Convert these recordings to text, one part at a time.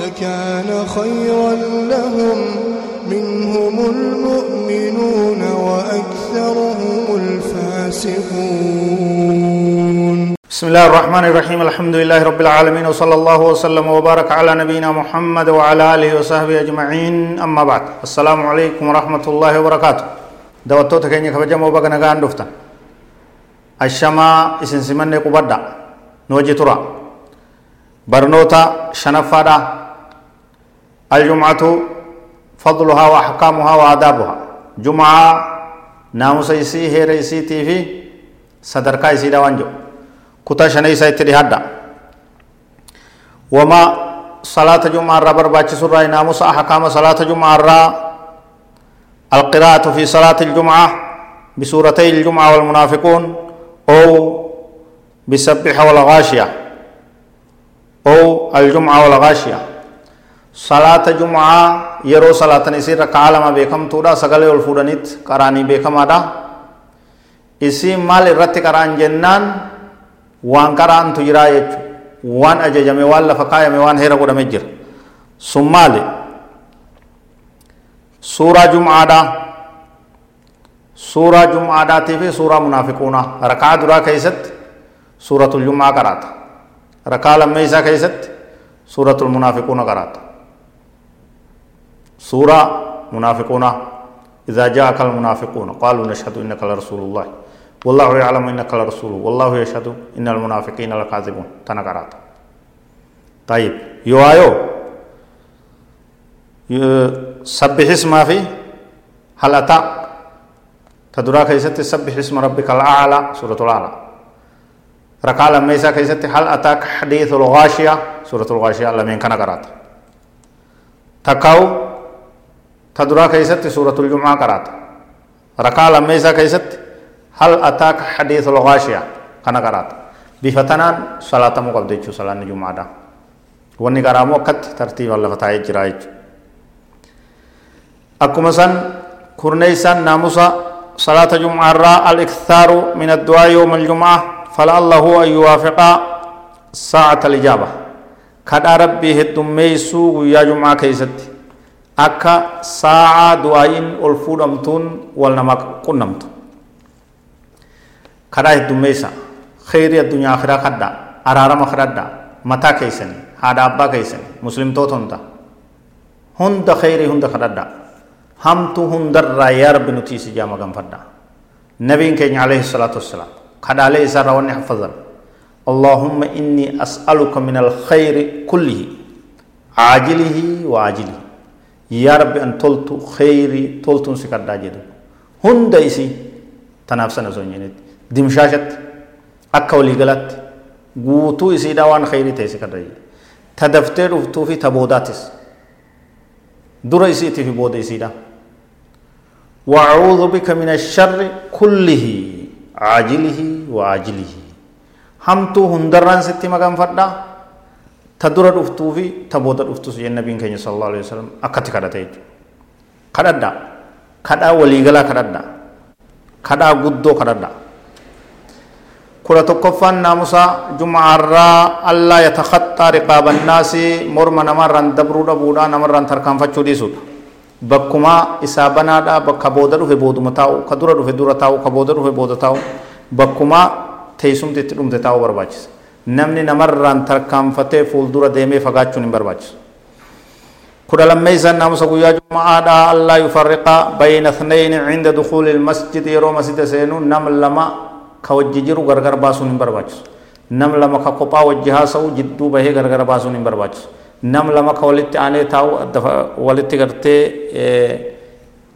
لكان خيرا لهم. منهم المؤمنون وأكثرهم الفاسقون. بسم الله الرحمن الرحيم. الحمد لله رب العالمين وصلى الله وسلم وبارك على نبينا محمد وعلى آله وصحبه أجمعين. أما بعد السلام عليكم ورحمة الله وبركاته. دوتو تكيني كبجم وبغنا غان دفتا الشما إسن سمن قبدا نوجي ترى. برنوتا شنفادا الجمعة فضلها وأحكامها وآدابها. جمعة ناموس إسي هير إسي تيفي صدركا إسي دوانجو shanii isaa itti dhihaadha wama salaata jumaa irraa barbaachisu irraa naamusa ahkaama salaata jumaa irraa القراءة في صلاة الجمعة بسورتي الجمعة والمنافقون أو بسبح والغاشية أو الجمعة والغاشية. صلاة جمعة يرو صلاة نسير كعالم بكم تودا سقل والفودنيت قراني بكم هذا اسم مال الرت قران جنان waan qaraantu jiraa jechu waan ajajame waan lafa kaayame waan heera godhame jira sun maali suuraa jum'aadhaa suuraa jum'aadhaatii fi suuraa munaafiquunaa rakaa duraa keessatti suuratul jum'aa qaraata rakaa lammeeysaa keessatti suuratul munaafiquuna qaraata suuraa munaafiquunaa إذا جاءك المنافقون قالوا نشهد إنك لرسول الله. والله يعلم إنك لرسول. والله يشهد إن المنافقين لكاذبون. تنقرات طيب يوايو سبح اسم في هل أتى؟ تدرا كيست سبح اسم ربك الأعلى؟ سورة الأعلى. ركع لميسا كيست هل أتاك حديث الغاشية؟ سورة الغاشية لمن كان قرات تكاو. تدرا كيست سورة الجمعة قرات ركع لميسا كيست هل أتاك حديث الغاشية؟ كان قرات بفتنان صلاة مقبل صلاة الجمعة دا. واني قرامو قد ترتيب الله فتاة جرائج. أكما سن كرنيسان ناموسا صلاة جمعة را الإكثار من الدعاء يوم الجمعة. فلعله أن يوافق ساعة الإجابة. كدا ربي هدميسو يا جمعة كيست أكا ساعة دعائين الفودمتون والنمك قنمتون karaa heddummeessa kheyrii addunyaa akhiraa kadhaa araarama kadhadhaa mataa keessanii haadha abbaa keessanii muslimtoota hunda hunda kheyrii hunda kadhadhaa hamtu hundarraa yaa rabbi nuti isi jaama ganfadhaa nabiin keenya alayhi salaatu wassalaam kadhaalee isaarraa wanni haffazan اللهم إني أسألك من الخير كله عاجله وعاجله يا رب أن تلت خيري تلت سكر داجد هند إسي تنافسنا زونجنت dimshaashatti akka waliigalaatti guutuu isiidhaa waan khayrii ta'e si kadha ta daftee dhuftuu fi ta boodaatis dura isiitii fi booda isiidha وأعوذ بك من الشر كله عاجله وآجله همتو هندران ستي مقام فردا تدور دفتو في تبود دفتو سي النبي كان صلى الله عليه وسلم أكتي كدا تيج كدا كدا وليغلا كدا كدا غدو كدا كرة تكفان ناموسا جمعة را الله يتخطى رقاب الناس مرمى نمران دبرو دبودا نمران تركان فچو ديسود بكما إسابنا دا بك بودا في بود متاو كدورا في دورا تاو كبودا في بودا تاو بكما تيسوم تتلوم تاو برباچس نمني تركان فتي فول دورا ديمي فغاچو نم برباچس كرة لما يزن ناموسا قويا جمعة دا الله يفرق بين اثنين عند دخول المسجد يرو مسجد سينو نم لما hin barbaachisu ka kophaa wajji haasa'u jidduu bahee gargar baasuun hin barbaachisu nam lama ka walitti aanee taa'u adda walitti gartee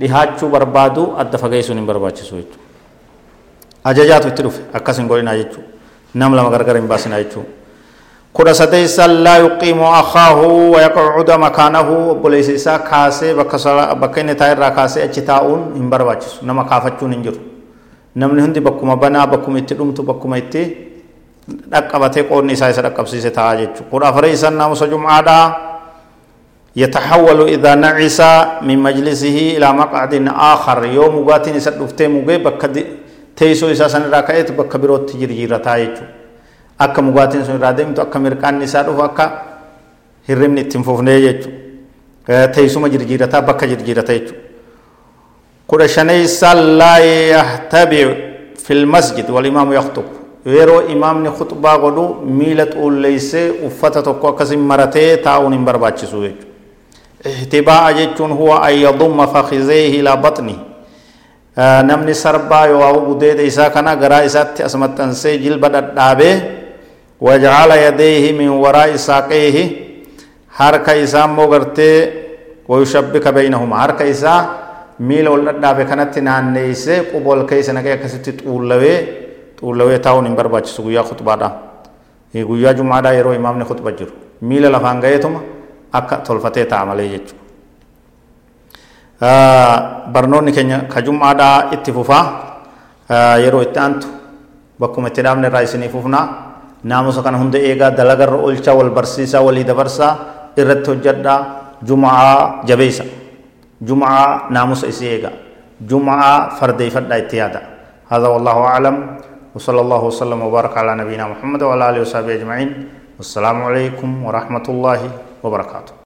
dhihaachuu barbaadu adda fageessuun hin barbaachisu jechuudha. Ajajaatu itti dhufe akkas hin godhinaa jechuudha. Lama gargar hin baasinaa jechuudha. كنا سديسا لا يقيم أخاه ويقعد مكانه بوليس إسا كاسي بكين تاير كاسي أجتاؤون هم برواجس نما كافتشون انجر نمني هندي بكما بنا بكما اتدومتو بكما اتي dhaqqabatee qoonni isaa isa dhaqqabsiise ta'a jechuudha. Kudha afreessan naamusa jum'aadhaa يتحول إذا نعس من مجلسه إلى مقعد آخر يوم مغاتين إسا دفتي مغي بك تيسو إسا سن راكايت بك بروت جرجيرة تايجو akka mugaatiin sun irraa deemtu akka mirqaanni isaa dhufu akka hirribni ittiin fufnee jechuudha teessuma jirjiirataa bakka jirjiirata jechuudha kudha shaneessaa laa yahtabicu fil masjid wal imaamu yaxtub yeroo imaamni khutbaa godhu miila xuulleessee uffata tokko akkasin maratee taa'uun hin barbaachisu jechuudha احتباء جتون هو أن يضم فخذيه إلى بطنه namni sarbaa yoo gudeeda isaa kana garaa isaatti asmaxxansee jilba dhadhaabee يديه من وراء ساقيه حركة إسام موغرتي ويشبك بينهما حركة إسا ميل ولدابه كانت نانيسه قبول كيس نگه كسيت طولوي طولوي تاون برباچ سويا خطبه دا هي گویا جمعه دا يرو امام نے خطبه جرو ميل لفان گئے تم akka tolfatee taamalee jechuudha. Barnoonni keenya ka jum'aadhaa itti fufaa yeroo itti aantu bakkuma itti dhaabne irraa isinii fufnaa naamusa kana hunda eegaa dalagarra oolchaa wal barsiisaa walii dabarsaa irratti hojjedhaa jum'aa jabeessa jum'aa naamusa isii eegaa jum'aa fardeeffadhaa itti yaada هذا والله أعلم وصلى الله وسلم وبارك على نبينا محمد وعلى آله وصحبه أجمعين والسلام عليكم ورحمة الله وبركاته